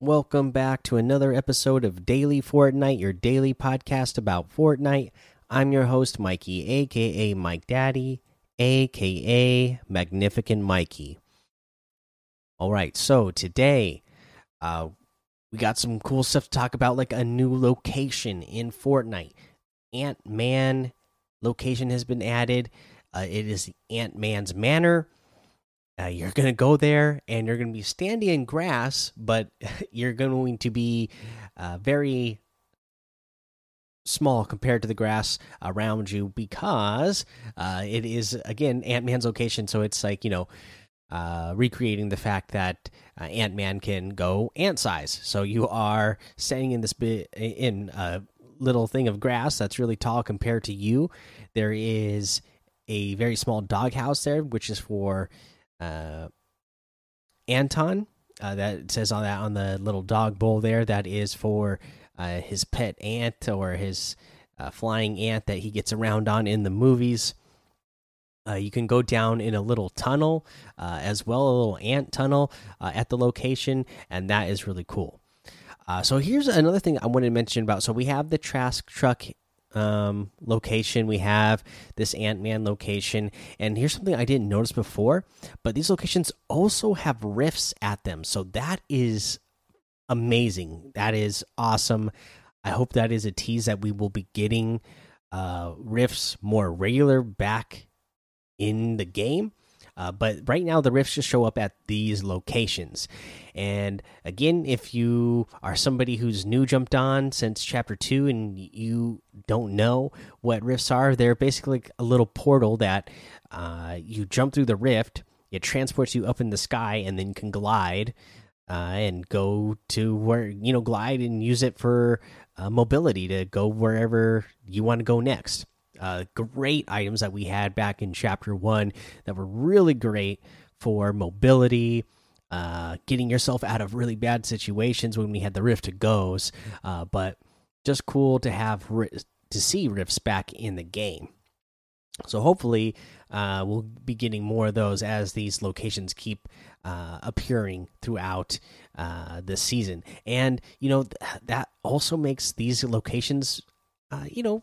Welcome back to another episode of Daily Fortnite, your daily podcast about Fortnite. I'm your host, Mikey, aka Mike Daddy, aka Magnificent Mikey. All right, so today, uh, we got some cool stuff to talk about, like a new location in Fortnite. Ant Man location has been added. Uh, it is Ant Man's Manor. Uh, you're going to go there and you're going to be standing in grass, but you're going to be uh, very small compared to the grass around you because uh, it is, again, Ant Man's location. So it's like, you know, uh, recreating the fact that uh, Ant Man can go ant size. So you are standing in this bit in a little thing of grass that's really tall compared to you. There is a very small doghouse there, which is for uh, Anton. Uh, that says on that on the little dog bowl there. That is for uh, his pet ant or his uh, flying ant that he gets around on in the movies. Uh, you can go down in a little tunnel uh, as well, a little ant tunnel uh, at the location, and that is really cool. So here's another thing I wanted to mention about. So we have the Trask truck um, location. We have this Ant Man location, and here's something I didn't notice before, but these locations also have rifts at them. So that is amazing. That is awesome. I hope that is a tease that we will be getting uh, rifts more regular back in the game. Uh, but right now, the rifts just show up at these locations. And again, if you are somebody who's new jumped on since chapter two and you don't know what rifts are, they're basically a little portal that uh, you jump through the rift, it transports you up in the sky, and then you can glide. Uh, and go to where you know glide and use it for uh, mobility to go wherever you want to go next uh, great items that we had back in chapter one that were really great for mobility, uh, getting yourself out of really bad situations when we had the rift to goes. Uh, but just cool to have to see rifts back in the game. So hopefully, uh, we'll be getting more of those as these locations keep uh, appearing throughout uh, the season. And you know th that also makes these locations, uh, you know,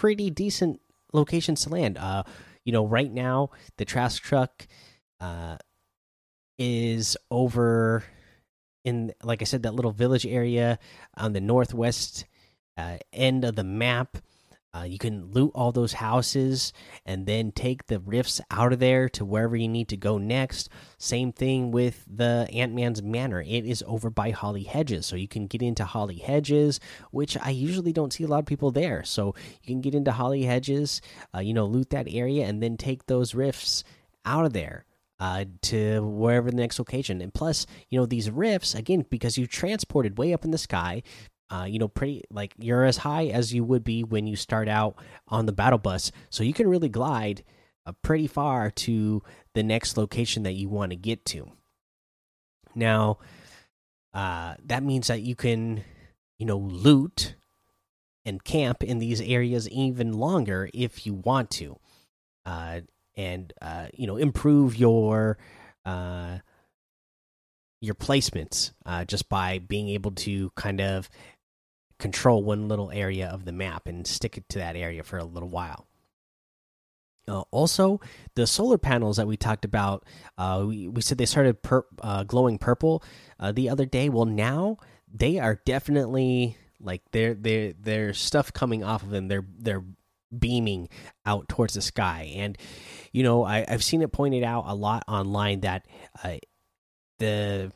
pretty decent locations to land. Uh, you know, right now the Trask truck uh is over in like I said that little village area on the northwest uh, end of the map. Uh, you can loot all those houses and then take the rifts out of there to wherever you need to go next. Same thing with the Ant Man's Manor. It is over by Holly Hedges, so you can get into Holly Hedges, which I usually don't see a lot of people there. So you can get into Holly Hedges, uh, you know, loot that area, and then take those rifts out of there. Uh, to wherever the next location. And plus, you know, these rifts, again, because you transported way up in the sky, uh, you know, pretty like you're as high as you would be when you start out on the battle bus, so you can really glide uh, pretty far to the next location that you want to get to. Now, uh, that means that you can, you know, loot and camp in these areas even longer if you want to, uh, and uh, you know, improve your uh, your placements uh, just by being able to kind of control one little area of the map and stick it to that area for a little while. Uh, also, the solar panels that we talked about, uh, we, we said they started uh, glowing purple uh, the other day. Well, now they are definitely like they're they there's stuff coming off of them. They're they're beaming out towards the sky, and you know I, I've seen it pointed out a lot online that uh, the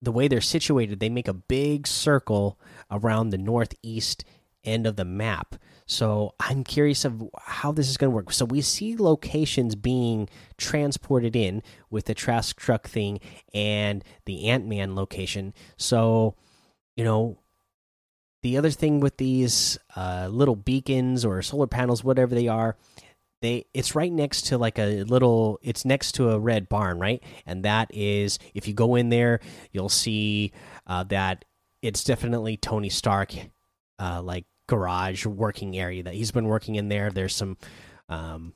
the way they're situated, they make a big circle around the northeast end of the map. So I'm curious of how this is going to work. So we see locations being transported in with the Trask truck thing and the Ant Man location. So you know. The other thing with these uh, little beacons or solar panels, whatever they are, they it's right next to like a little it's next to a red barn right and that is if you go in there you'll see uh, that it's definitely tony stark uh, like garage working area that he's been working in there there's some um,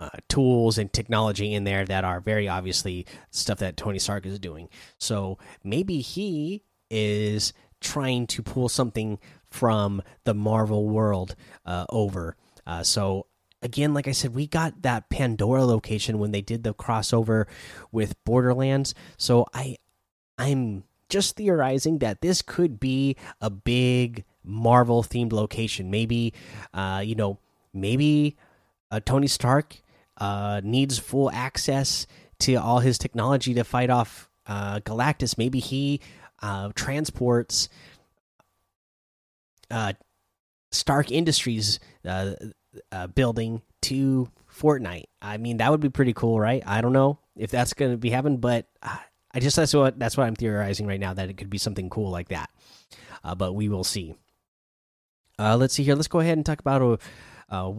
uh, tools and technology in there that are very obviously stuff that Tony Stark is doing. So maybe he is trying to pull something from the Marvel world uh, over. Uh, so again, like I said, we got that Pandora location when they did the crossover with Borderlands. So I, I'm just theorizing that this could be a big Marvel themed location. Maybe, uh, you know, maybe uh, Tony Stark uh, needs full access to all his technology to fight off uh, Galactus. Maybe he uh, transports uh, Stark Industries uh, uh, building to Fortnite. I mean, that would be pretty cool, right? I don't know if that's going to be happening, but uh, I just that's what that's what I'm theorizing right now that it could be something cool like that. Uh, but we will see. Uh, let's see here. Let's go ahead and talk about a, a,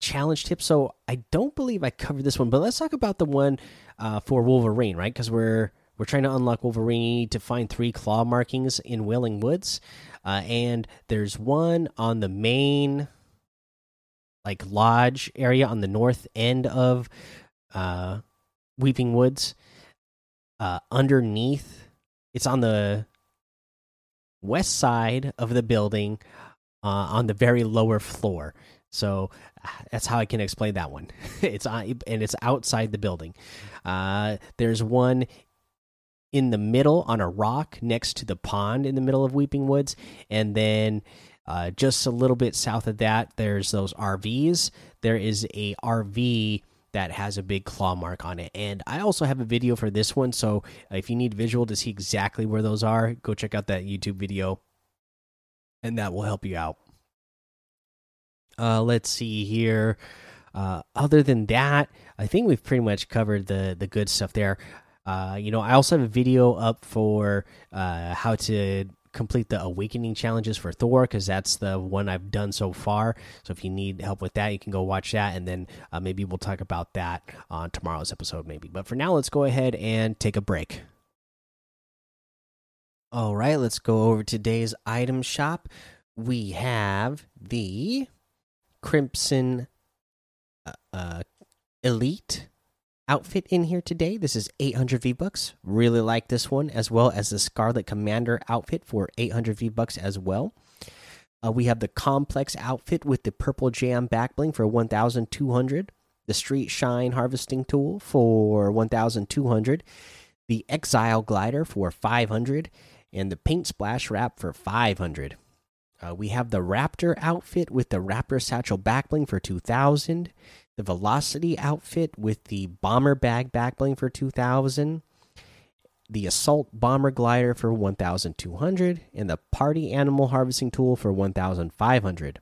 challenge tip. So I don't believe I covered this one, but let's talk about the one uh, for Wolverine, right? Because we're we're trying to unlock Wolverine to find three claw markings in Wailing Woods, uh, and there's one on the main like lodge area on the north end of uh, Weeping Woods. Uh, underneath, it's on the west side of the building, uh, on the very lower floor. So that's how I can explain that one. it's on and it's outside the building. Uh, there's one in the middle on a rock next to the pond in the middle of Weeping Woods, and then uh, just a little bit south of that, there's those RVs. There is a RV that has a big claw mark on it, and I also have a video for this one. So if you need visual to see exactly where those are, go check out that YouTube video, and that will help you out. Uh, let's see here. Uh, other than that, I think we've pretty much covered the the good stuff there. Uh, you know, I also have a video up for uh, how to complete the awakening challenges for Thor because that's the one I've done so far. So if you need help with that, you can go watch that, and then uh, maybe we'll talk about that on tomorrow's episode, maybe. But for now, let's go ahead and take a break. All right, let's go over today's item shop. We have the Crimson uh, uh, Elite outfit in here today. This is 800 V bucks. Really like this one, as well as the Scarlet Commander outfit for 800 V bucks as well. Uh, we have the Complex outfit with the Purple Jam back bling for 1,200. The Street Shine Harvesting Tool for 1,200. The Exile Glider for 500. And the Paint Splash Wrap for 500. Uh, we have the Raptor outfit with the Raptor Satchel backbling for 2000, the Velocity outfit with the Bomber Bag backbling for 2000, the Assault Bomber Glider for 1200, and the Party Animal Harvesting Tool for 1500.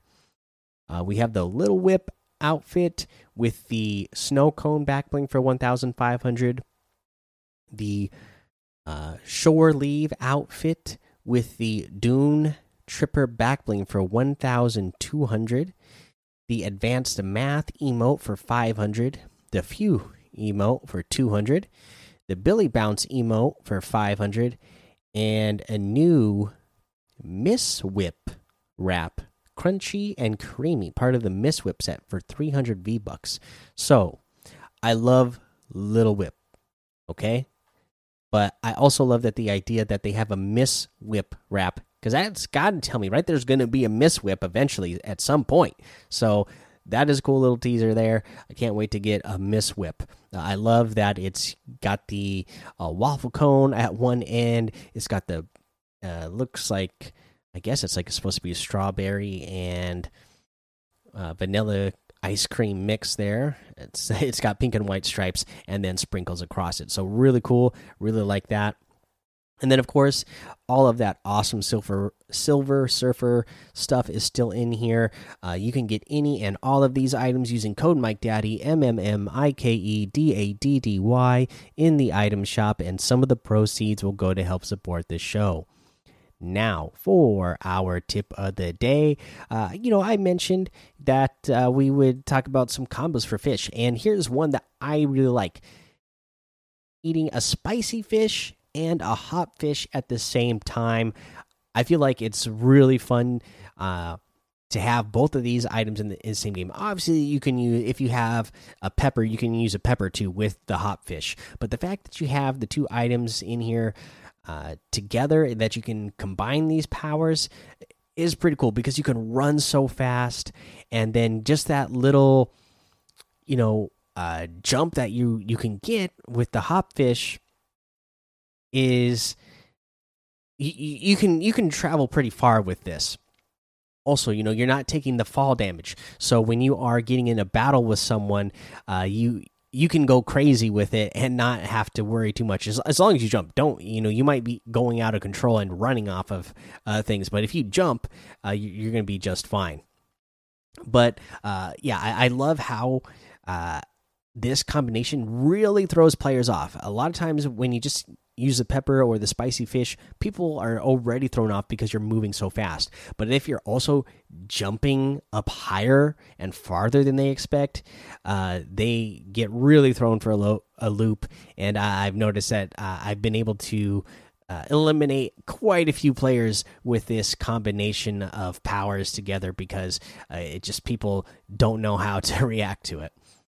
Uh, we have the Little Whip outfit with the Snow Cone backbling for 1500, the uh, Shore Leave outfit with the Dune Tripper Backbling for 1,200. The Advanced Math emote for 500. The Few emote for 200. The Billy Bounce emote for 500. And a new Miss Whip wrap. Crunchy and creamy, part of the Miss Whip set for 300 V bucks. So, I love Little Whip. Okay? But I also love that the idea that they have a Miss Whip wrap because that's got to tell me right there's going to be a miss whip eventually at some point. So that is a cool little teaser there. I can't wait to get a miss whip. Uh, I love that it's got the uh, waffle cone at one end. It's got the uh, looks like I guess it's like it's supposed to be a strawberry and uh, vanilla ice cream mix there. It's it's got pink and white stripes and then sprinkles across it. So really cool. Really like that. And then, of course, all of that awesome silver silver surfer stuff is still in here. Uh, you can get any and all of these items using code Mike Daddy M M M I K E D A D D Y in the item shop, and some of the proceeds will go to help support this show. Now, for our tip of the day, uh, you know, I mentioned that uh, we would talk about some combos for fish, and here's one that I really like eating a spicy fish and a hop fish at the same time. I feel like it's really fun. Uh, to have both of these items in the, in the, same game. Obviously, you can use if you have a pepper, you can use a pepper too with the hop fish. But the fact that you have the two items in here uh, together, that you can combine these powers, is pretty cool because you can run so fast, and then just that little, you know, uh, jump that you you can get with the hop fish is you, can you can travel pretty far with this. Also you know you're not taking the fall damage. So when you are getting in a battle with someone uh, you you can go crazy with it and not have to worry too much. As, as long as you jump. Don't you know you might be going out of control and running off of uh, things but if you jump uh, you, are going to be just fine. But uh, yeah I, I, love how uh, this combination really throws players off. A lot of times when you just use the pepper or the spicy fish, people are already thrown off because you're moving so fast. But if you're also jumping up higher and farther than they expect, uh, they get really thrown for a, a loop. And I've noticed that uh, I've been able to. Uh, eliminate quite a few players with this combination of powers together because uh, it just people don't know how to react to it.